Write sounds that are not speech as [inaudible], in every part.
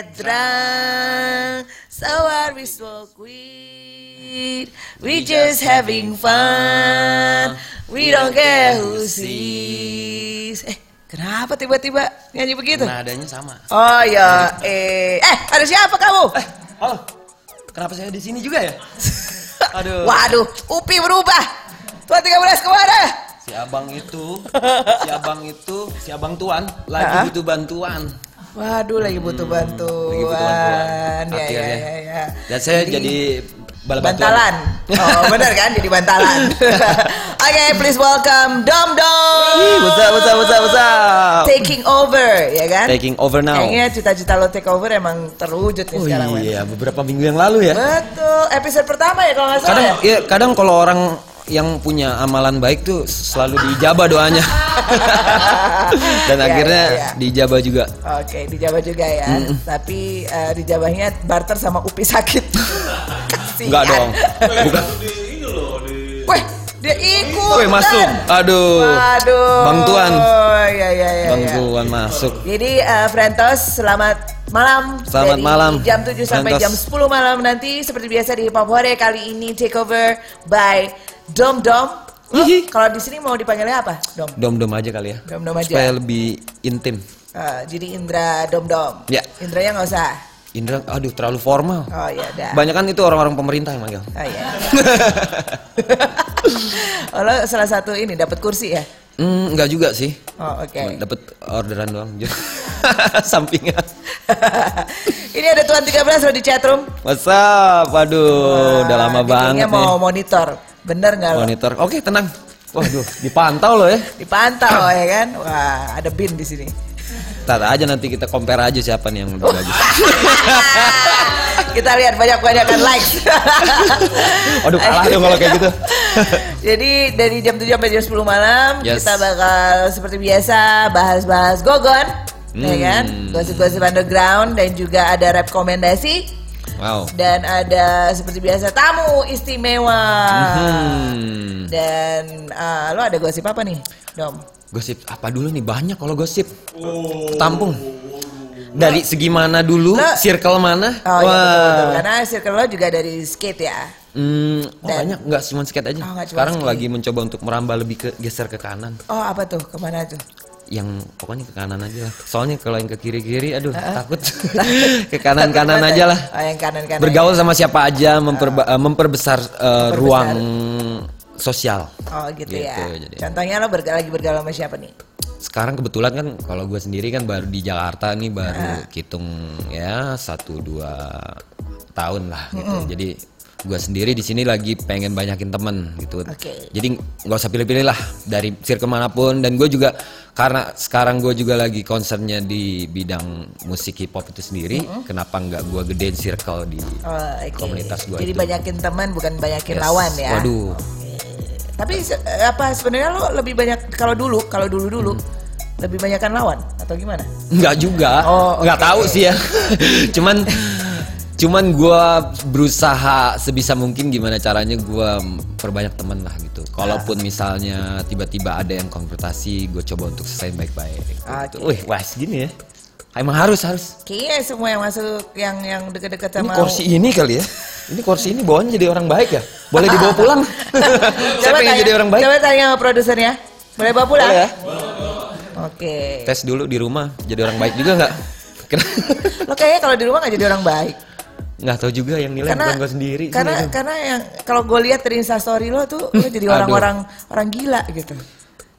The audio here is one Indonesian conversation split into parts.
get drunk. So are we smoke weed. We just having fun. We don't care who sees. Eh, kenapa tiba-tiba nyanyi begitu? Nadanya sama. Oh ya, eh, eh ada siapa kamu? Eh, halo. Kenapa saya di sini juga ya? [laughs] Aduh. Waduh, Upi berubah. Tuan 13 ke mana? Si abang itu, si abang itu, si abang tuan lagi butuh bantuan. Waduh, lagi butuh bantuan. Lagi butuh bantuan. Ya, ya, ya, ya. Dan saya jadi, bala bantuan. bantalan. Oh, benar kan? Jadi bantalan. [laughs] Oke, please welcome Dom Dom. What's up, what's up, what's up, what's up? Taking over, ya kan? Taking over now. Kayaknya cita-cita lo take over emang terwujud nih Oh sekarang. Iya, beberapa minggu yang lalu ya. Betul, episode pertama ya kalau nggak salah. Kadang ya? ya, kadang kalau orang yang punya amalan baik tuh selalu dijabah doanya. [laughs] Dan Ya, akhirnya ya, ya. dijabah juga. Oke, dijabah juga ya. Tapi eh, dijabahnya barter sama Upi sakit. [laughs] Enggak dong. Bukan. Weh, dia ikut. Woi, masuk. Aduh. Waduh. Bang Tuan. Oh, iya iya iya. Bang iya. Tuan masuk. Jadi eh, Frentos selamat malam Selamat dari malam, jam 7 sampai Frentos. jam 10 malam nanti seperti biasa di Hip Hop Hore kali ini take over by Dom Dom. Lo kalau di sini mau dipanggilnya apa? Dom. Dom-dom aja kali ya. Dom-dom aja. Supaya lebih intim. Eh, jadi Indra Dom Dom. Ya. Indranya nggak usah. Indra, aduh terlalu formal. Oh ya udah. Banyak kan itu orang-orang pemerintah yang manggil. Oh iya. [laughs] oh, lo salah satu ini dapat kursi ya? Hmm, enggak juga sih. Oh oke. Dapat orderan doang. [laughs] Sampingan. [laughs] ini ada Tuan 13 lo di chatroom. What's up? Waduh, udah lama banget mau nih. monitor. Bener nggak lo? Monitor. Oke, tenang. Waduh, dipantau loh ya. Dipantau ya kan? Wah ada bin di sini. Tar aja nanti kita compare aja siapa nih yang lebih bagus. [laughs] Kita lihat banyak-banyakan likes. [laughs] Aduh, kalah dong kalau kayak gitu. [laughs] Jadi dari jam 7 sampai jam 10 malam Yes. kita bakal seperti biasa bahas-bahas gogon, ya Hmm. kan? Gosip-gosip underground dan juga ada rekomendasi Wow. dan ada seperti biasa tamu istimewa. Hmm. Dan ah, lo ada gosip apa nih, Dom? Gosip apa dulu nih? Banyak kalau gosip. Tampung. Dari segi mana dulu? Lo- Circle mana? Oh iya betul, betul. Karena circle lo juga dari skate ya. Hmm, oh Dan- banyak nggak cuma skate aja. Oh, Sekarang skate. lagi mencoba untuk merambah lebih ke geser ke kanan. Oh apa tuh? Ke mana tuh? Yang pokoknya ke kanan aja lah. Soalnya kalau yang ke kiri-kiri, aduh takut. [laughs] ke kanan-kanan aja lah. Oh yang kanan-kanan. Bergaul sama siapa aja, memperba- eh, memperbesar eh, ruang sosial. Oh gitu, ya. jadi. Contohnya lo berga- lagi bergaul sama siapa nih? Sekarang kebetulan kan kalau gue sendiri kan baru di Jakarta nih baru Ah. hitung ya satu dua tahun lah gitu. Jadi gue sendiri di sini lagi pengen banyakin temen gitu. Oke. Jadi nggak usah pilih-pilih lah dari circle mana pun dan gue juga karena sekarang gue juga lagi concernnya di bidang musik hip hop itu sendiri. Kenapa nggak gue gedein circle di Oh, oke. komunitas gue Jadi itu? banyakin teman bukan banyakin Yes. lawan ya. Waduh. Tapi se- eh, apa sebenarnya lo lebih banyak kalau dulu kalau dulu dulu lebih banyakkan lawan atau gimana? Nggak juga, Oh, nggak oke. tahu sih ya. [laughs] cuman, cuman gue berusaha sebisa mungkin gimana caranya gue perbanyak temen lah gitu. Kalaupun Ah. misalnya tiba-tiba ada yang konfrontasi, gue coba untuk selesai baik-baik. Gitu. Oke. Wih, wah gini ya. Emang harus harus. Kayaknya semua yang masuk yang yang deket-deket Ini sama kursi ini kali ya. Ini kursi ini bawahnya jadi orang baik ya. Boleh [laughs] dibawa pulang. Saya pengen tanya- jadi orang baik. Coba tanya sama produsernya. Boleh bawa pulang? Boleh ya. Oke. Tes dulu di rumah. Jadi orang baik juga nggak? [laughs] Lo kayaknya kalau di rumah nggak jadi orang baik. Nggak tahu juga yang nilai bukan gue sendiri. sih, Karena aduh. karena yang kalau gue lihat dari instastory lo tuh [laughs] lo jadi orang-orang orang gila gitu.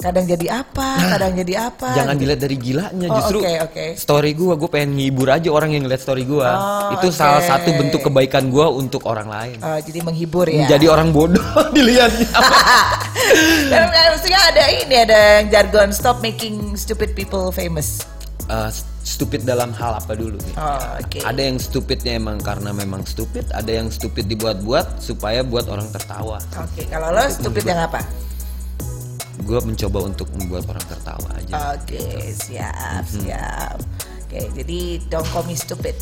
Kadang jadi apa, kadang jadi apa. Jangan gitu. dilihat dari gilanya, Oh, justru oke, oke. story gua, gue pengen ngibur aja orang yang ngeliat story gua. Oh, Itu oke. salah satu bentuk kebaikan gua untuk orang lain. Oh, jadi menghibur ya. Jadi orang bodoh [laughs] dilihatnya. [laughs] Dan maksudnya ada ini ada yang jargon stop making stupid people famous. Eh, stupid dalam hal apa dulu? nih? Oh, oke. Ada yang stupidnya emang karena memang stupid, ada yang stupid dibuat-buat supaya buat orang tertawa. Oke, kalau lo stupid yang apa? Gue mencoba untuk membuat orang tertawa aja. Oke, siap, Mhm. siap. Oke, jadi don't call me stupid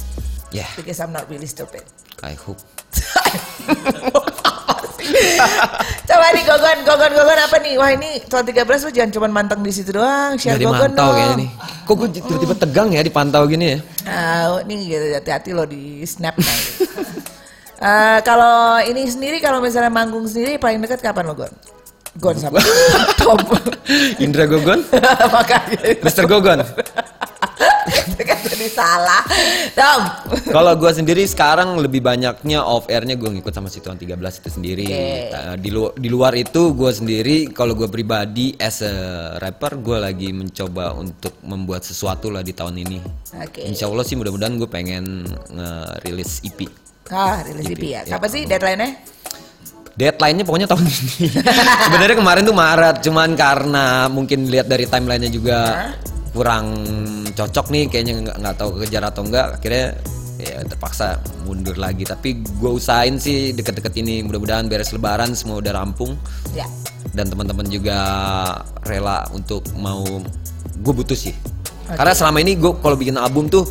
Ya, because I'm not really stupid. I hope. [laughs] Coba nih Gogon, Gogon, Gogon apa nih? Wah ini tahun 13 lu jangan cuma manteng di situ doang, share Jadi Gogon mantau dong. kayaknya nih. Kok gue tiba-tiba tegang ya dipantau gini ya? Ah, nih gitu, hati-hati lo di snap. [laughs] Eh, kalau ini sendiri, kalau misalnya manggung sendiri paling dekat kapan lo Gon? Gon sama Tom. Indra Gogon, [laughs] Makanya Mr. Gogon. [laughs] kan jadi salah. Tom. Kalau gue sendiri sekarang lebih banyaknya off airnya gue ngikut sama si Tuan 13 itu sendiri. Oke. Uh, di, lu- di luar itu gue sendiri, kalau gue pribadi as a rapper, gue lagi mencoba untuk membuat sesuatu lah di tahun ini. Oke. Insya Allah sih mudah-mudahan gue pengen nge-release EP. Ah, rilis EP ya. Ya. Kapan sih deadline-nya? Deadline-nya pokoknya tahun ini. [laughs] Sebenarnya kemarin tuh Maret, cuman karena mungkin lihat dari timelinenya juga kurang cocok nih, kayaknya nggak nggak tahu kejar atau enggak. Akhirnya ya terpaksa mundur lagi. Tapi gue usahain sih deket-deket ini, mudah-mudahan beres Lebaran semua udah rampung Ya. dan teman-teman juga rela untuk mau gue butuh sih. Karena selama ini gue kalau bikin album tuh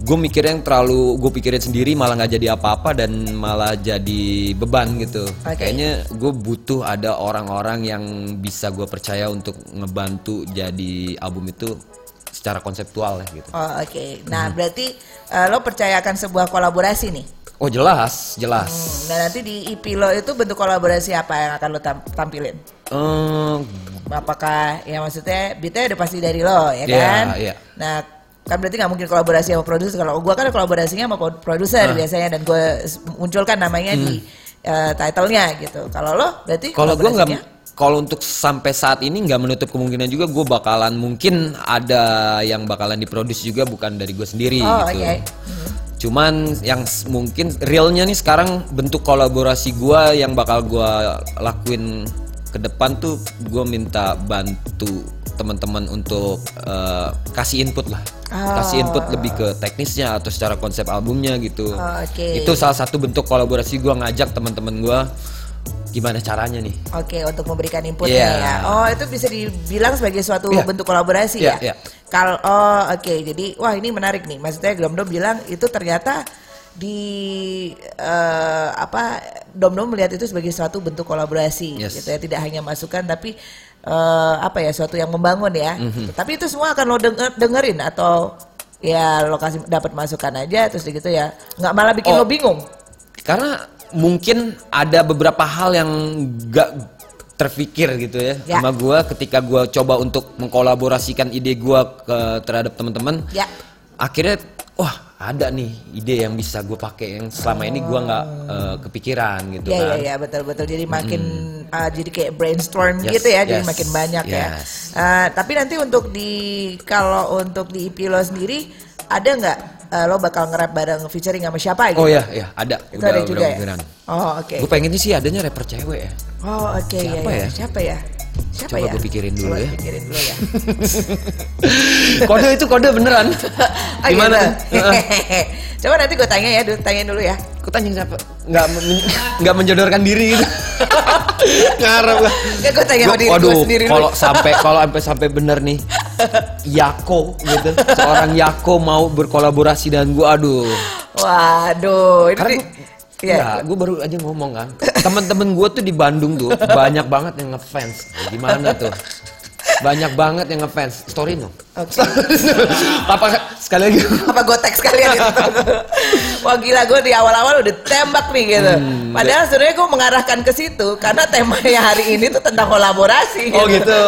gue mikirnya yang terlalu gue pikirin sendiri malah nggak jadi apa-apa dan malah jadi beban gitu. Oke. Kayaknya gue butuh ada orang-orang yang bisa gue percaya untuk ngebantu jadi album itu secara konseptual ya gitu. Oh, oke. Nah, berarti eh, lo percayakan sebuah kolaborasi nih. Oh jelas, jelas. Hmm, Nah, nanti di EP lo itu bentuk kolaborasi apa yang akan lo tam- tampilin? Eh, Apakah ya maksudnya beatnya udah pasti dari lo ya Iya, kan? iya. Nah kan berarti nggak mungkin kolaborasi sama produser. Kalau gua kan kolaborasinya sama pro- produser Ah. biasanya dan gue munculkan namanya di eh, title-nya gitu. Kalau lo berarti Hmm. Kalau gue nggak, kalau untuk sampai saat ini nggak menutup kemungkinan juga gue bakalan mungkin ada yang bakalan diproduksi juga bukan dari gue sendiri Oh, gitu. oke. Cuman yang mungkin realnya nih sekarang bentuk kolaborasi gue yang bakal gue lakuin ke depan tuh gue minta bantu teman-teman untuk eh, kasih input lah, kasih input lebih ke teknisnya atau secara konsep albumnya gitu. Oh, oke. Itu salah satu bentuk kolaborasi gue ngajak teman-teman gue gimana caranya nih. Oke, untuk memberikan inputnya Iya. ya. Oh, itu bisa dibilang sebagai suatu Iya. bentuk kolaborasi Iya, ya. iya. Kalau oh, oke. Jadi, wah ini menarik nih. Maksudnya Domdom bilang itu ternyata di eh, apa Domdom melihat itu sebagai suatu bentuk kolaborasi Yes. gitu ya. Tidak hanya masukan tapi eh, apa ya suatu yang membangun ya. Mhm. Tapi itu semua akan lo denger- dengerin atau ya lo kasih dapat masukan aja terus gitu ya. nggak malah bikin Oh. lo bingung. Karena mungkin ada beberapa hal yang gak terfikir gitu ya, Ya. sama gua ketika gua coba untuk mengkolaborasikan ide gua ke terhadap teman-teman. Ya. Akhirnya wah ada nih ide yang bisa gue pakai yang selama ini gua nggak eh, kepikiran gitu Iya kan. iya iya betul betul jadi makin ah, jadi kayak brainstorm Yes, gitu ya jadi yes, makin banyak ya. yes. Ah, tapi nanti untuk di kalau untuk di EP lo sendiri ada nggak ah, lo bakal nge-rap bareng featuring sama siapa gitu? Oh ya ya ada. Itu ada juga ya. kemungkinan. Oh oke. Gue pengennya sih adanya rapper cewek ya. Oh oke iya, Siapa iya. ya? Siapa ya? Siapa Coba ya? gua pikirin dulu Coba ya. Pikirin dulu ya. [laughs] kode itu kode beneran. [laughs] Oh, Gimana? gitu. [laughs] Coba nanti gue tanya ya, du- tanyain dulu ya. Aku tanya siapa? Nggak men- nggak menjodohkan diri gitu. Ngarep lah. Gue tanya sama Gua- diri gue waduh, sendiri dulu. kalau sampai kalau sampai sampai bener nih Yako gitu, seorang Yako mau berkolaborasi dengan gua, aduh. Waduh, ini Karena Iya. ya, gue baru aja ngomong kan, teman-teman gue tuh di Bandung tuh banyak banget yang ngefans. Gimana tuh? Banyak banget yang ngefans. Story no. Oke. [laughs] Apa sekali lagi? apa gue teks kalian gitu. [laughs] Wah gila gue di awal-awal udah tembak nih gitu. Hmm, Padahal sebenarnya gue mengarahkan ke situ karena temanya hari ini tuh tentang kolaborasi. Oh gitu.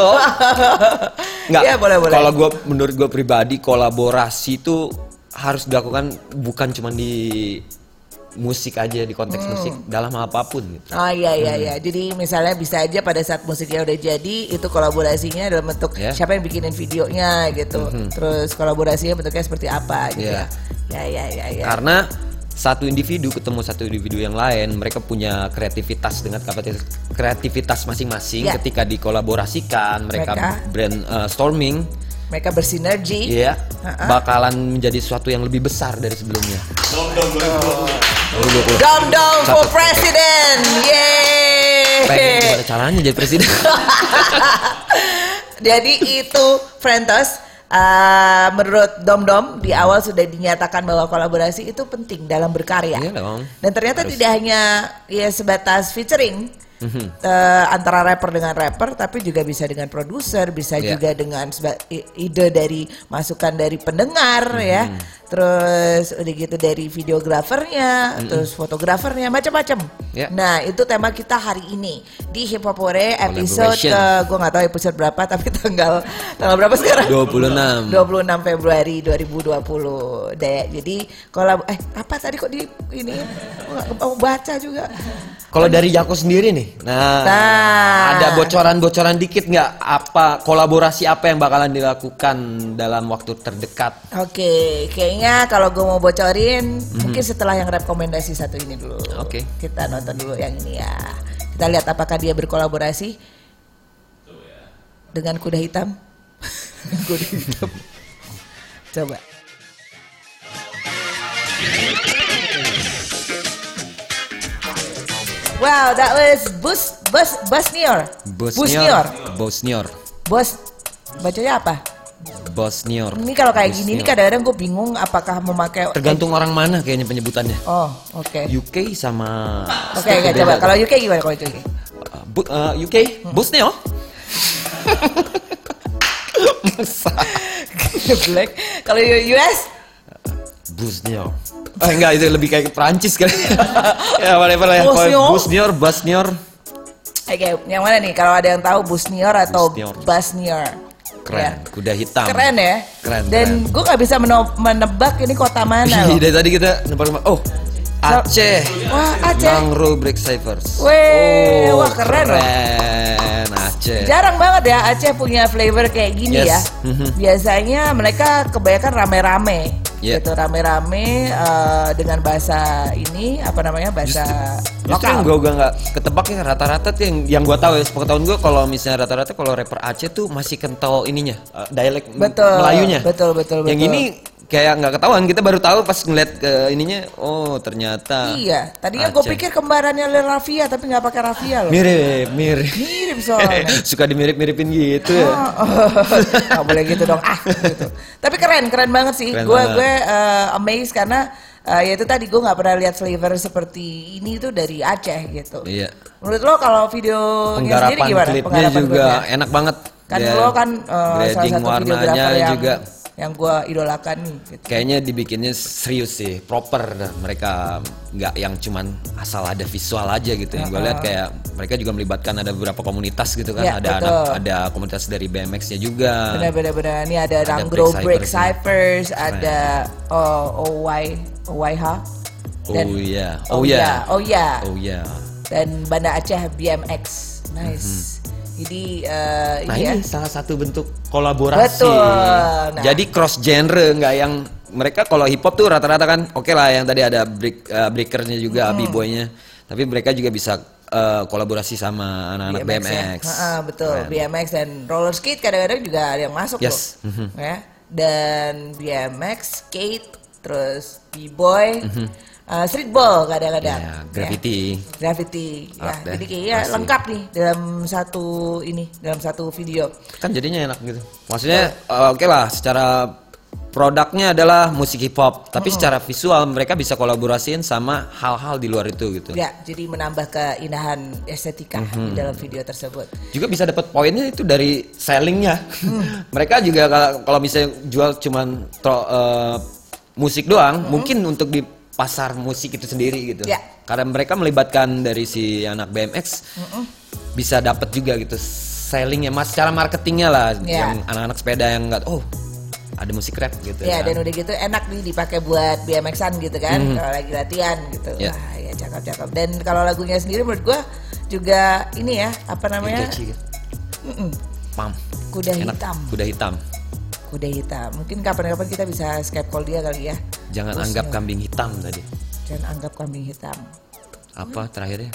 [laughs] Nggak. Iya boleh boleh. Kalau gue menurut gue pribadi kolaborasi itu harus dilakukan bukan cuma di musik aja di konteks Hmm. musik dalam apa pun gitu. Oh iya iya Hmm. iya. Jadi misalnya bisa aja pada saat musiknya udah jadi itu kolaborasinya dalam bentuk Ya. siapa yang bikinin videonya gitu. Terus kolaborasinya bentuknya seperti apa gitu Iya. ya. Ya ya ya ya. Karena satu individu ketemu satu individu yang lain, mereka punya kreativitas dengan kapasitas kreativitas masing-masing. Ya. Ketika dikolaborasikan, mereka, Mereka. brainstorming, Mereka bersinergi. ya Ha-ha. bakalan menjadi sesuatu yang lebih besar dari sebelumnya. 2020. Dom dom for Catat. president. Pengen Yeay. gimana caranya jadi presiden? [laughs] Jadi itu Frentos eh, menurut Dom Dom di awal sudah dinyatakan bahwa kolaborasi itu penting dalam berkarya. Iya dong. Dan ternyata tidak hanya ya sebatas featuring Mhm. eh, antara rapper dengan rapper, tapi juga bisa dengan produser, bisa Iya. juga dengan ide dari masukan dari pendengar Mhm. ya, terus udah gitu dari videografernya, terus fotografernya, macam-macam. Iya. Nah itu tema kita hari ini di Hip Hop Hore episode ke, gue nggak tahu episode berapa, tapi [laughs] tanggal tanggal berapa sekarang? 26. 26 Februari 2020 deh. Jadi kalau eh apa tadi kok di ini nggak mau baca juga. Kalau dari Jako sendiri nih, nah, Nah. ada bocoran-bocoran dikit nggak apa kolaborasi apa yang bakalan dilakukan dalam waktu terdekat? Oke, kayaknya kalau gue mau bocorin mungkin setelah yang rekomendasi satu ini dulu. Oke. Kita nonton dulu yang ini ya. Kita lihat apakah dia berkolaborasi dengan kuda hitam. [laughs] kuda hitam. Coba. Wow, that was Bus Bus Busnior. Bosnior, Bosnior, Bos bacanya apa? Bosnior. Ini kalau kayak gini ini Bosnior. kadang-kadang gue bingung apakah memakai Tergantung orang mana kayaknya penyebutannya. Oh, oke. UK sama Oke, oke, beda coba. Kalau UK gimana kalau UK? Uh, bu- uh, UK, Bosnia. [laughs] Masa? Black. Kalau US? Bosnia. Ah enggak itu lebih kayak Prancis kali. [laughs] ya whatever lah ya. Bosnior, Bosnior. Oke, yang mana nih? Kalau ada yang tahu Busnior atau. Basnior? Keren, Ya. kuda hitam. Keren ya. Keren, Dan gue nggak bisa menebak ini kota mana loh. Dari tadi kita nebak Oh, Aceh. Wah, Aceh. Mangro Break. Weh, oh, wah, keren loh. Aceh. Jarang banget ya Aceh punya flavor kayak gini Yes. ya. Mhm. Biasanya mereka kebanyakan rame-rame. Yeah. Gitu rame-rame eh, dengan bahasa ini apa namanya bahasa Justru yang gue gak ketebak ya rata-rata tuh yang yang gue tahu ya sepengetahuan gue kalau misalnya rata-rata kalau rapper Aceh tuh masih kental ininya eh, dialek M- Betul, Melayunya. betul, betul, Yang betul. ini kayak nggak ketahuan kita baru tahu pas ngeliat ke ininya oh ternyata Iya, tadinya gue pikir kembarannya Lil Rafia tapi nggak pakai Rafia loh. mirip mirip Mirip soalnya. [laughs] suka dimirip-miripin gitu ya. Oh, [laughs] nggak boleh gitu dong ah gitu. Tapi keren keren banget sih. Gue gue eh, amazed karena eh, ya itu tadi gue nggak pernah lihat flavor seperti ini tuh dari Aceh gitu. Iya. Menurut lo kalau videonya sendiri Penggarapan gimana? klipnya juga klipnya? enak banget. Kan lo kan eh, salah satu warnanya videografer yang juga yang gue idolakan nih. Gitu. kayaknya dibikinnya serius sih, proper. Dan mereka nggak yang cuman asal ada visual aja gitu. Yang gue lihat kayak mereka juga melibatkan ada beberapa komunitas gitu kan. Iya, ada betul. anak, ada komunitas dari BMX-nya juga. Benar-benar benar. Ini ada, Ada Ranggro Break Cyphers. Ada oh, OY OYH. Dan- Oh iya, Oh, oh iya, iya, oh iya. oh iya. dan Banda Aceh BMX. Nice. Jadi eh, Nah ini ya. ini salah satu bentuk kolaborasi. Betul. Nah. Jadi cross genre nggak yang mereka kalau hip hop tuh rata-rata kan oke lah yang tadi ada break uh, breakernya juga, Hmm. b-boynya. Tapi mereka juga bisa uh, kolaborasi sama anak-anak BMX. ya. Ha-ha, betul. Keren. BMX dan roller skate kadang-kadang juga ada yang masuk Yes. loh. Mhm. Ya. Dan BMX, skate, terus b-boy, uh, streetball kadang-kadang. Ya, Ya. graffiti. Graffiti. Ya, Art deh, jadi kayaknya pasti. lengkap nih dalam satu ini, dalam satu video. Kan jadinya enak gitu. Maksudnya uh, oke lah secara produknya adalah musik hip hop, tapi secara visual mereka bisa kolaborasiin sama hal-hal di luar itu gitu. Ya, jadi menambah keindahan estetika Mhm. di dalam video tersebut. juga bisa dapat poinnya itu dari sellingnya. Hmm. [laughs] Mereka juga kalau- misalnya jual cuman tro- eh, musik doang, mungkin untuk di pasar musik itu sendiri gitu. Ya. Karena mereka melibatkan dari si anak BMX, bisa dapat juga gitu sellingnya, mas secara marketingnya lah, Ya. yang anak-anak sepeda yang nggak, oh ada musik rap gitu. Ya, kan. dan udah gitu enak nih dipakai buat BMX-an gitu kan, kalau lagi latihan gitu. Ya. Wah, ya cakep-cakep. Dan kalau lagunya sendiri menurut gua juga ini ya, apa namanya? Pam. Kuda Enak. hitam. Kuda hitam. Kuda hitam. Mungkin kapan-kapan kita bisa Skype call dia kali ya. Jangan Terus, anggap ya, kambing hitam tadi. Jangan anggap kambing hitam. apa terakhirnya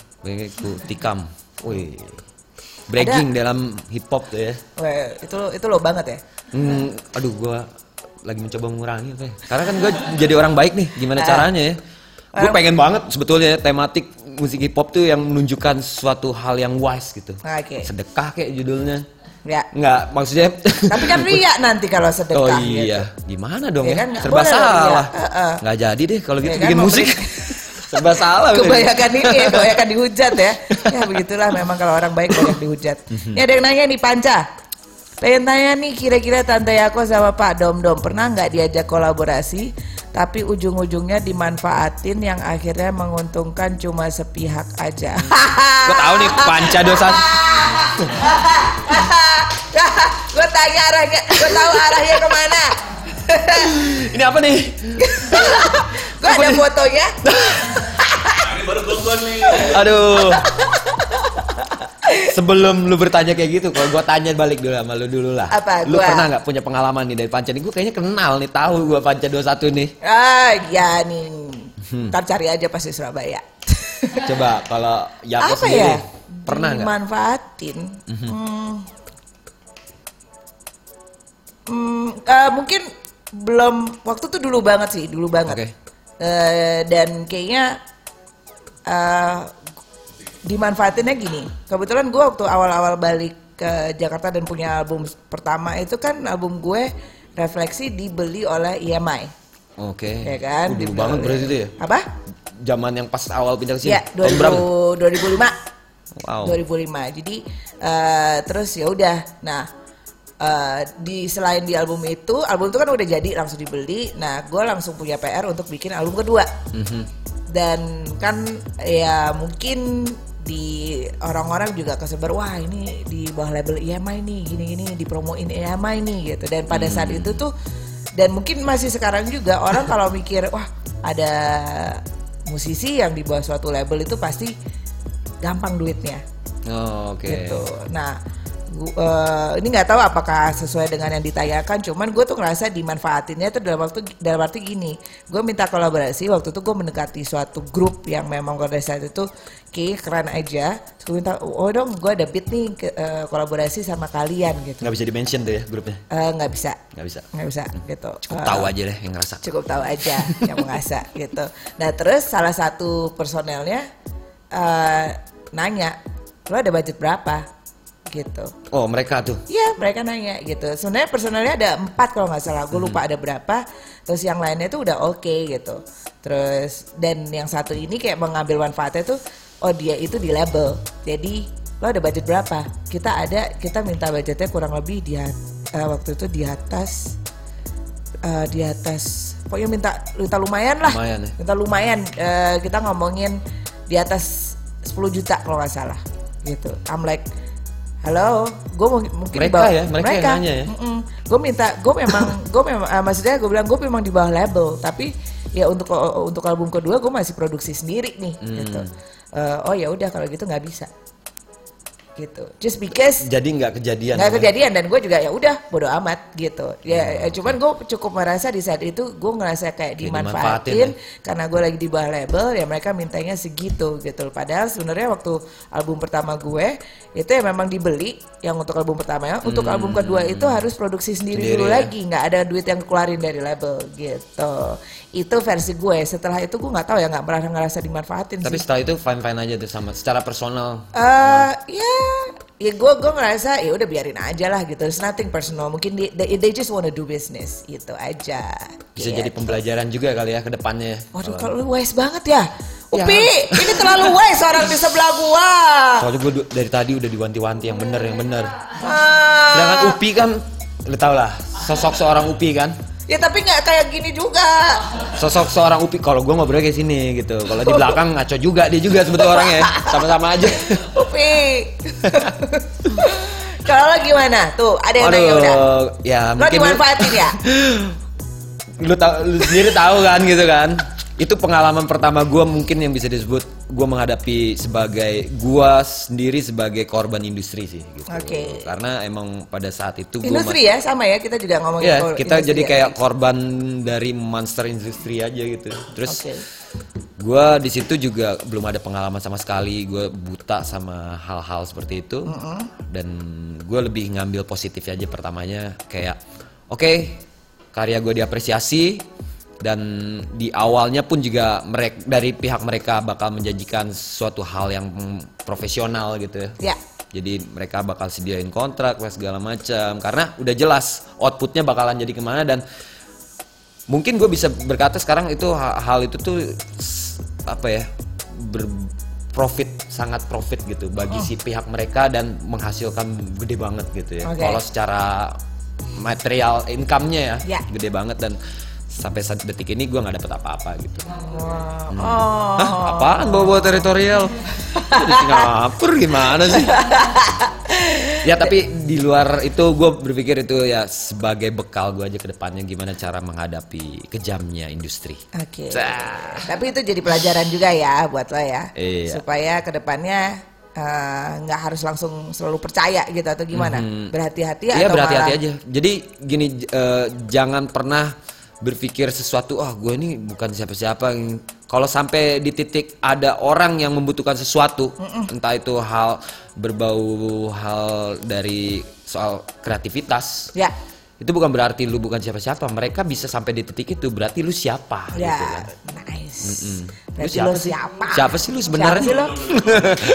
ku tikam wih breaking dalam hip hop tuh ya Wah, itu itu lo banget ya. hmm, aduh gua lagi mencoba mengurangi Teh. karena kan gua jadi orang baik nih gimana Ah. caranya ya gue pengen banget sebetulnya tematik musik hip hop tuh yang menunjukkan suatu hal yang wise gitu Oke. sedekah kayak judulnya Ya. Nggak, maksudnya. Tapi kan [laughs] ria nanti kalau sedekah. Oh iya, gitu. gimana dong Ya ya? kan, Serba salah. iya. Heeh. Nggak jadi deh kalau gitu Ya kan, bikin mau musik. [laughs] Serba salah. Kebanyakan ini ya, [laughs] kebanyakan dihujat ya. Ya begitulah memang kalau orang baik banyak dihujat. Mhm. Ini ada yang nanya nih Panca. Pengen tanya nih kira-kira Tante Yako sama Pak Dom Dom pernah nggak diajak kolaborasi tapi ujung-ujungnya dimanfaatin yang akhirnya menguntungkan cuma sepihak aja. Gue tahu nih panca dosa. gue tanya arahnya, gue tahu arahnya ke mana. Ini apa nih? gue ada fotonya. Aduh. Sebelum lu bertanya kayak gitu, kalau gua tanya balik dulu sama lu dulu lah. Apa, Lu gua? pernah nggak punya pengalaman nih dari Panca nih? Gue kayaknya kenal nih, tahu gua Panca 21 nih. Ah, ya nih. Hmm. Ntar cari aja pasti Surabaya. Coba kalau Yako Apa sendiri, ya? pernah nggak? Mhm. Dimanfaatin. Hmm. Hmm, eh, mungkin belum waktu itu dulu banget sih, dulu banget. Oke. Eh, dan kayaknya eh, dimanfaatinnya gini. Kebetulan gue waktu awal-awal balik ke Jakarta dan punya album pertama itu kan album gue refleksi dibeli oleh EMI, Oke. ya kan? Dulu banget berarti itu ya? Apa? Zaman yang pas awal pindah ke sini. Ya, Tahun berapa? 2000, 2005. Wow. 2005. Jadi eh, terus ya udah. Nah, eh, di selain di album itu, album itu kan udah jadi langsung dibeli. Nah, gue langsung punya PR untuk bikin album kedua. Mhm. Dan kan ya mungkin di orang-orang juga kesebar wah ini di bawah label EMI nih gini-gini dipromoin EMI nih gitu dan pada saat itu tuh dan mungkin masih sekarang juga orang [laughs] kalau mikir wah ada musisi yang di bawah suatu label itu pasti gampang duitnya Oh, Oke. gitu. Nah, gu- eh, ini nggak tahu apakah sesuai dengan yang ditayangkan. Cuman gue tuh ngerasa dimanfaatinnya itu dalam waktu dalam arti gini. Gue minta kolaborasi waktu itu gue mendekati suatu grup yang memang pada saat itu kayak keren aja. Terus gue minta, oh dong, gue ada beat nih ke- eh, kolaborasi sama kalian gitu. Nggak bisa di mention tuh ya grupnya? Eh, Nggak bisa, Nggak bisa. nggak bisa gitu. Cukup Eh, tahu aja deh yang ngerasa. cukup tahu aja yang mengasah [laughs] gitu. Nah terus salah satu personelnya eh, nanya, lo ada budget berapa? Gitu. Oh mereka tuh. Iya mereka nanya gitu. Sebenarnya personelnya ada empat kalau nggak salah. Gue lupa ada berapa. Terus yang lainnya tuh udah oke gitu. Terus dan yang satu ini kayak mengambil manfaatnya tuh, oh dia itu di label. Jadi lo ada budget berapa? Kita ada, kita minta budgetnya kurang lebih di eh, waktu itu di atas eh, di atas pokoknya minta minta lumayan lah Lumayan ya. minta lumayan Eh, kita ngomongin di atas 10 juta kalau nggak salah gitu I'm like halo? Gue mungkin Mereka bawah- ya, mereka yang nanya ya? gue minta gue memang gue memang eh, maksudnya gue bilang gue memang di bawah label. Tapi ya untuk untuk album kedua gue masih produksi sendiri nih Hmm. gitu. Eh, oh ya udah kalau gitu nggak bisa gitu just because Jadi nggak kejadian. nggak ya? kejadian dan gue juga ya udah bodo amat gitu ya Hmm, cuman gue cukup merasa di saat itu gue ngerasa kayak Kayak dimanfaatin dimanfaatin karena gue lagi di bawah label ya mereka mintanya segitu gitu padahal sebenarnya waktu album pertama gue itu ya memang dibeli yang untuk album pertamanya untuk album kedua itu harus produksi sendiri, Hmm. Sendiri dulu ya. lagi nggak ada duit yang keluarin dari label gitu itu versi gue setelah itu gue nggak tahu ya nggak pernah ngerasa dimanfaatin Tapi sih setelah itu fine fine aja tuh sama secara personal. Eh, ya, ya gue gue ngerasa ya udah biarin aja lah gitu. It's nothing personal. Mungkin they, they, they just wanna do business gitu aja. Bisa Gitu. jadi pembelajaran juga kali ya ke depannya. Waduh, kalau lu wise banget ya. Upi, ini terlalu wise orang di sebelah gua. Soalnya gue dari tadi udah diwanti-wanti yang bener yang bener. Ah, Sedangkan Upi kan, lu tau lah, sosok seorang Upi kan. Ya tapi nggak kayak gini juga. Sosok seorang Upi, kalau gue ngobrol kayak sini gitu. Kalau di belakang ngaco juga dia juga sebetulnya orangnya, sama-sama aja. Upi. kalau lo gimana? Tuh, ada yang nanya udah. Aduh, ya Lo dimanfaatin ya? [laughs] lu, tau- lu sendiri tahu kan gitu kan. Itu pengalaman pertama gue mungkin yang bisa disebut gue menghadapi sebagai gue sendiri sebagai korban industri sih gitu. Oke. Karena emang pada saat itu gue Industri ya, sama ya. Kita juga ngomongin Ya, kor- kita jadi ya. kayak korban dari monster industri aja gitu. Terus Oke. gua di situ juga belum ada pengalaman sama sekali. Gue buta sama hal-hal seperti itu. Dan gue lebih ngambil positif aja pertamanya kayak oke karya gue diapresiasi dan di awalnya pun juga mereka dari pihak mereka bakal menjanjikan suatu hal yang profesional gitu ya Ya. Jadi mereka bakal sediain kontrak lah segala macam karena udah jelas outputnya bakalan jadi ke mana dan mungkin gue bisa berkata sekarang itu ha- hal itu tuh apa ya berprofit sangat profit gitu bagi si pihak mereka dan menghasilkan gede banget gitu ya. Oke. Kalau secara material income-nya ya, Ya. gede banget dan sampai saat detik ini gue nggak dapet apa-apa gitu. Wow. Oh. Hah, apaan bawa-bawa teritorial? Di Singapura gimana sih? ya tapi di luar itu gue berpikir itu ya sebagai bekal gue aja ke depannya gimana cara menghadapi kejamnya industri. Oke. Cah. Tapi itu jadi pelajaran juga ya buat lo ya. Iya. Supaya ke depannya eh, nggak harus langsung selalu percaya gitu atau gimana. Berhati-hati Iya atau berhati-hati malah aja. Jadi gini eh, jangan pernah berpikir sesuatu ah gue ini bukan siapa-siapa. Kalau sampai di titik ada orang yang membutuhkan sesuatu, entah itu hal berbau hal dari soal kreativitas, Ya. itu bukan berarti lu bukan siapa-siapa. Mereka bisa sampai di titik itu berarti lu siapa Ya, gitu kan. nice. Lu Berarti siapa sih? siapa? Siapa sih lu sebenarnya? [laughs] Siapa sih lo?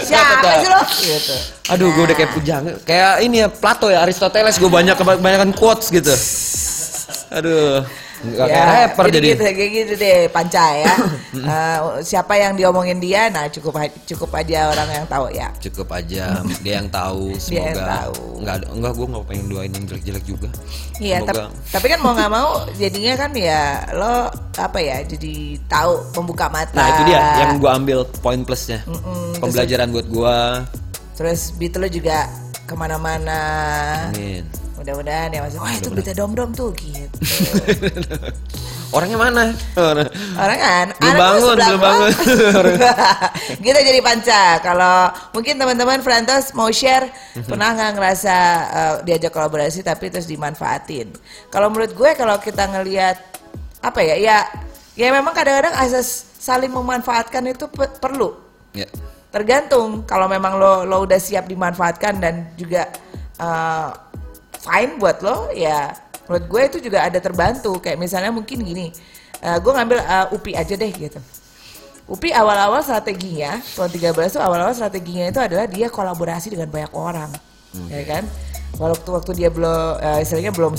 siapa sih lo? Gitu. Aduh, gue udah kayak pujang. Kayak ini ya Plato ya Aristoteles. Gue banyak kebanyakan quotes gitu. Aduh, nggak kayak rapper jadi. gitu, kayak gitu deh panca ya. [coughs] Eh, siapa yang diomongin dia, nah cukup cukup aja orang yang tahu ya. Cukup aja dia yang tahu. [laughs] Dia yang Semoga tahu. nggak ada, enggak gue nggak pengen doain yang jelek-jelek juga. Iya, Semoga. tapi, tapi kan mau nggak mau jadinya kan ya lo apa ya jadi tahu membuka mata. Nah itu dia yang gue ambil poin plusnya. Mm-mm, Pembelajaran buat gue. Terus beat lo juga ke mana-mana. Amin. Mudah-mudahan ya masuk. Wah itu berita dom dom tuh gitu. [laughs] Orangnya mana? Orang- kan Belum bangun, belum bangun. [laughs] Kita jadi panca. Kalau mungkin teman-teman Frantos mau share Mhm. pernah nggak ngerasa uh, diajak kolaborasi tapi terus dimanfaatin. Kalau menurut gue kalau kita ngelihat apa ya ya ya memang kadang-kadang asas saling memanfaatkan itu pe- perlu. Ya. Tergantung kalau memang lo lo udah siap dimanfaatkan dan juga uh, fine buat lo ya menurut gue itu juga ada terbantu kayak misalnya mungkin gini uh, gue ngambil uh, UPI aja deh gitu UPI awal-awal strateginya tahun 13 tuh awal-awal strateginya itu adalah dia kolaborasi dengan banyak orang ya kan waktu waktu dia belum uh, istilahnya belum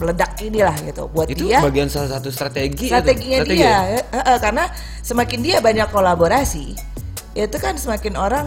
meledak inilah gitu buat Itu dia bagian salah satu strategi. itu. strateginya Strategi dia ya? ya, eh, eh, karena semakin dia banyak kolaborasi itu kan semakin orang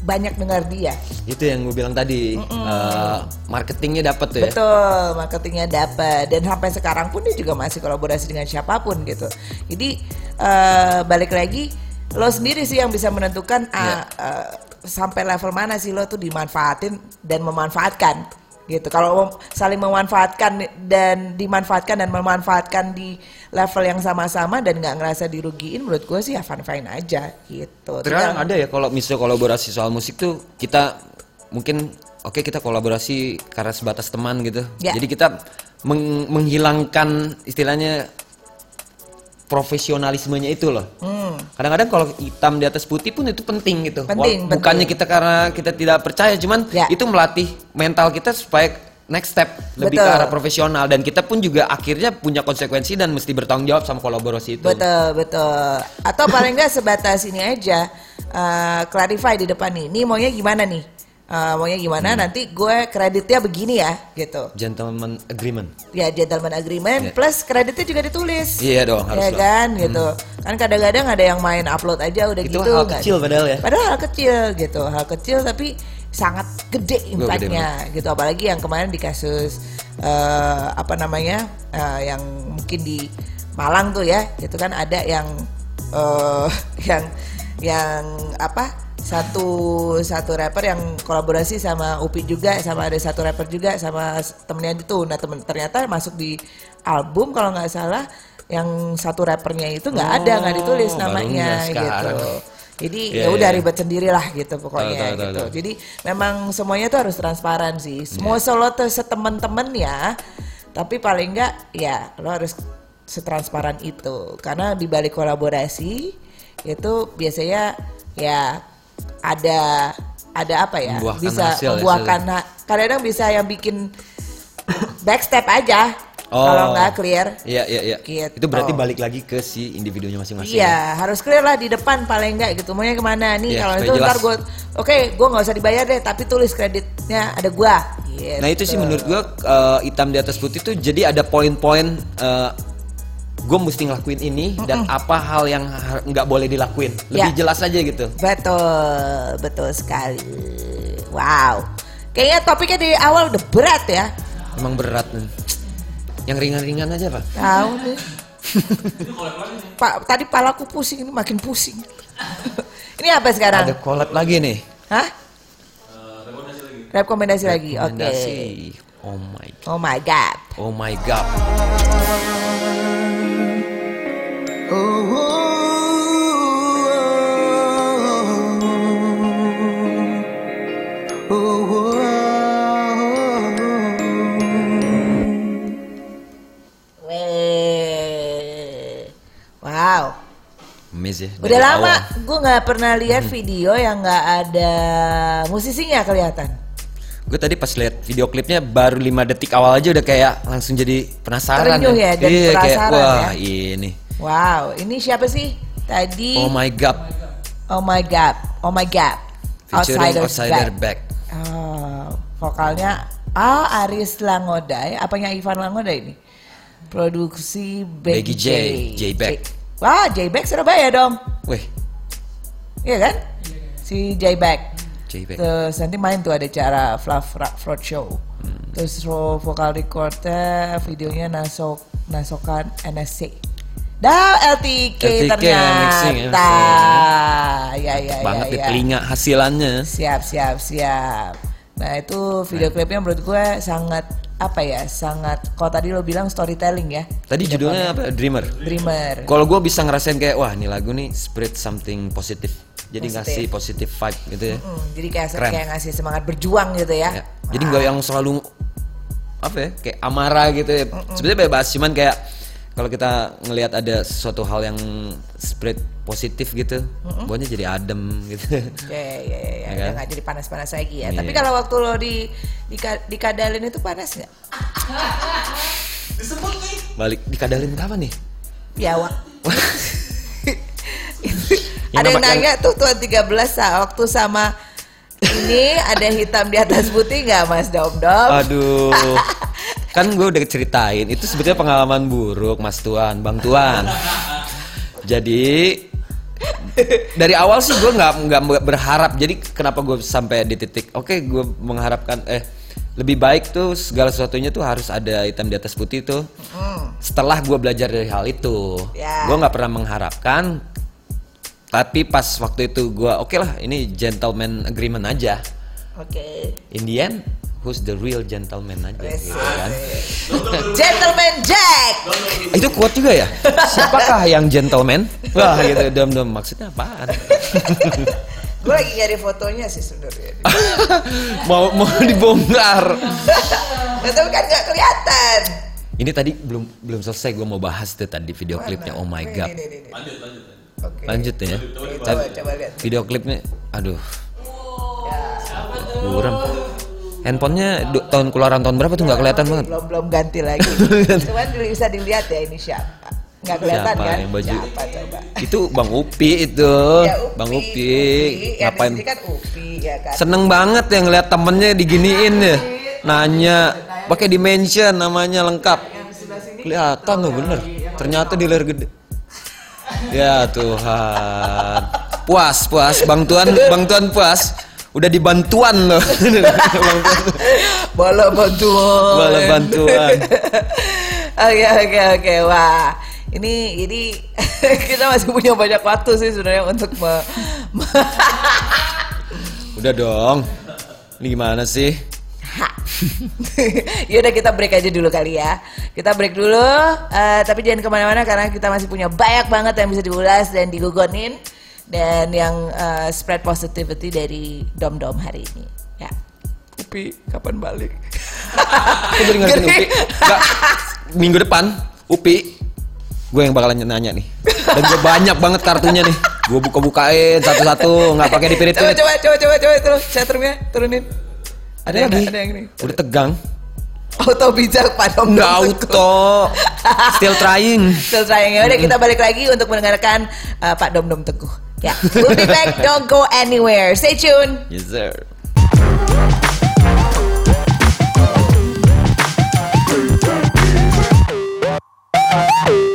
banyak dengar dia. Itu yang gue bilang tadi. eh, marketingnya dapat tuh ya. betul marketingnya dapat dan sampai sekarang pun dia juga masih kolaborasi dengan siapa pun gitu. Jadi eh, balik lagi lo sendiri sih yang bisa menentukan ah, eh, sampai level mana sih lo tuh dimanfaatin dan memanfaatkan gitu. Kalau saling memanfaatkan dan dimanfaatkan dan memanfaatkan di level yang sama-sama dan nggak ngerasa dirugiin menurut gue sih ya fine fine aja gitu Tinggal- ada ya kalau misalnya kolaborasi soal musik tuh kita mungkin oke kita kolaborasi karena sebatas teman gitu. Ya. Jadi kita meng- menghilangkan istilahnya profesionalismenya itu loh. Kadang-kadang kalau hitam di atas putih pun itu penting gitu. Hmm. Penting, Wal- Bukannya penting. kita karena kita tidak percaya, cuman Ya. itu melatih mental kita supaya next step lebih ke Betul. arah profesional dan kita pun juga akhirnya punya konsekuensi dan mesti bertanggung jawab sama kolaborasi itu. Betul, betul. Atau paling nggak sebatas ini aja, eh, clarify di depan nih. Ini maunya gimana nih? Eh, maunya gimana? Nanti gue kreditnya begini ya, gitu. Gentleman agreement. Ya gentleman agreement Iya. plus kreditnya juga ditulis. Iya dong, harus ya dong. kan, gitu. Kan kadang-kadang ada yang main upload aja udah Itu gitu. hal nggak- kecil padahal ya. Padahal hal kecil gitu, hal kecil tapi sangat gede impactnya gitu. Apalagi yang kemarin di kasus eh, apa namanya eh, yang mungkin di Malang tuh ya, itu kan ada yang eh, [laughs] yang yang apa satu satu rapper yang kolaborasi sama Upi juga sama ada satu rapper juga sama temennya itu. Nah temen ternyata masuk di album kalau nggak salah yang satu rappernya itu nggak ada nggak ditulis Oh, namanya gitu jadi Iya, ya udah iya. ribet sendirilah gitu pokoknya tahu, tahu, gitu. tahu. Jadi memang semuanya tuh harus transparan sih. Semua Iya. solo tuh setemen-temen ya. Tapi paling enggak ya lo harus setransparan itu. Karena di balik kolaborasi itu biasanya ya ada ada apa ya? Membuahkan bisa hasil ya, membuahkan ha- kadang-kadang bisa yang bikin backstep aja. Oh. Kalau nggak clear, Iya iya iya. Gitu. Itu berarti balik lagi ke si individunya masing-masing. Iya, harus clear lah di depan paling enggak gitu. Maunya ke mana nih? Iya, kalau itu jelas. ntar gue, oke, gue nggak usah dibayar deh, tapi tulis kreditnya ada gua. Gitu. Nah itu sih menurut gua eh, hitam di atas putih tuh jadi ada poin-poin eh, gue mesti ngelakuin ini dan apa hal yang nggak boleh dilakuin. Lebih Ya. jelas aja gitu. Betul, betul sekali. Wow. Kayaknya topiknya di awal udah berat ya. Emang berat nih. Yang ringan-ringan aja pak. Tahu nih. Pak, tadi palaku pusing ini makin pusing. ini apa sekarang? Ada collab lagi nih. Hah? Rekomendasi lagi. Oke. Rekomendasi. Oh my, Oh my god. oh my god. Weh. Miss ya. Udah dari lama awal. gue nggak pernah lihat video yang nggak ada musisinya kelihatan. Gue tadi pas lihat video klipnya baru 5 detik awal aja udah kayak langsung jadi penasaran. Terenyuh ya, jadi iya, kayak penasaran wah ya. ini. Wow, ini siapa sih? Tadi Oh my god. Oh my god, oh my god. Featuring Outsider's Outsider Back. Back. Oh, vokalnya Ah Aris Langodai, apanya Ivan Langodai ini? Produksi Becky J, J Back. Wah, J Back Surabaya dong. Weh, Iya kan? Si J Back. J Back. Terus nanti main tuh ada cara Fluff Ra- Fraud Show. Hmm. Terus ro- vokal recordnya videonya nasok nasokan NSC. Dah LTK, LTK mixing ya. ternyata. Ya ya banget ya. di ya. telinga hasilannya. Siap siap siap. Nah itu video klipnya menurut gue sangat apa ya? Sangat. Kalau tadi lo bilang storytelling ya. Tadi judulnya apa? Dreamer. Dreamer. Kalau gue bisa ngerasain kayak wah ini lagu nih spirit something positif. Jadi Positif. ngasih positive vibe gitu ya. Hmm, jadi kayak Keren. kayak ngasih semangat berjuang gitu ya. Ya. Jadi nggak yang selalu apa ya kayak amarah gitu ya. Sebenarnya bebas cuman kayak kalau kita ngelihat ada sesuatu hal yang spirit positif gitu, buahnya jadi adem gitu. Ya, ya, ya, ya, Ya udah kan? nggak jadi panas-panas lagi ya. Iya. Tapi kalau waktu lo di, di dikadalin itu panas nggak? [laughs] Balik dikadalin kapan nih? Piawak. Yang [laughs] [laughs] ada yang nanya tuh tuan 13 sa- waktu sama ini ada hitam di atas putih nggak Mas Dom Dom? Aduh. Kan gue udah ceritain itu sebetulnya pengalaman buruk Mas Tuan, Bang Tuan. Jadi dari awal sih gue nggak nggak berharap. Jadi kenapa gue sampai di titik oke gue mengharapkan eh lebih baik tuh segala sesuatunya tuh harus ada hitam di atas putih tuh. Setelah gue belajar dari hal itu, Ya. gue nggak pernah mengharapkan. Tapi pas waktu itu gue oke lah ini gentleman agreement aja. Oke. In the end, who's the real gentleman aja gitu kan. [laughs] Gentleman Jack. Itu kuat juga ya? Siapakah yang gentleman? Wah gitu, dom-dom maksudnya apaan? [laughs] Gue lagi nyari fotonya sih sebenarnya. [laughs] mau mau dibongkar. Tapi kan nggak kelihatan. Ini tadi belum belum selesai gue mau bahas tuh tadi video klipnya Oh my god. ini, ini, ini. Oke. Lanjut ya. Coba, Tapi coba lihat. video klipnya aduh. Buram. Handphonenya du- tahun keluaran tahun berapa tuh nggak kelihatan banget. Belum belum ganti lagi. [laughs] Cuman bisa dilihat ya ini siapa. Nggak kelihatan Siapa kan? yang baju? Siapa coba? Itu Bang Upi itu. Ya, Bang Upi. Upi. Yang Ngapain? sini kan Upi ya kan. Seneng banget ya ngeliat temennya diginiin ya. Nanya, pakai dimension namanya lengkap. Kelihatan loh bener. Ternyata di layar gede. Ya Tuhan. Puas, puas. Bang Tuan, Bang Tuan puas. Udah dibantuan loh. [laughs] Bola bantuan. Bola bantuan. [laughs] Oke oke oke wah ini ini [laughs] kita masih punya banyak waktu sih sebenarnya untuk me, me- Udah dong. Ini gimana sih? Yaudah kita break aja dulu kali ya Kita break dulu eh, Tapi jangan ke mana-mana karena kita masih punya banyak banget yang bisa diulas dan digugonin Dan yang eh, spread positivity dari Dom-Dom hari ini Ya Upi kapan balik? [laughs] Aku jadi Upi. Nggak, minggu depan Upi gue yang bakalan nanya nih. Dan gue banyak banget kartunya nih. Gue buka-bukain satu-satu, nggak pakai coba, dipirit-pirit. coba, coba, coba, coba, terus Setrumnya turunin Ada lagi. Ada yang ini Udah tegang. auto bijak Pak Dom Nggak auto. Still trying. Still trying ya. Udah kita balik lagi untuk mendengarkan uh, Pak Dom Dom Teguh. Ya, we'll be back. [laughs] Don't go anywhere. Stay tuned. Yes sir. Thank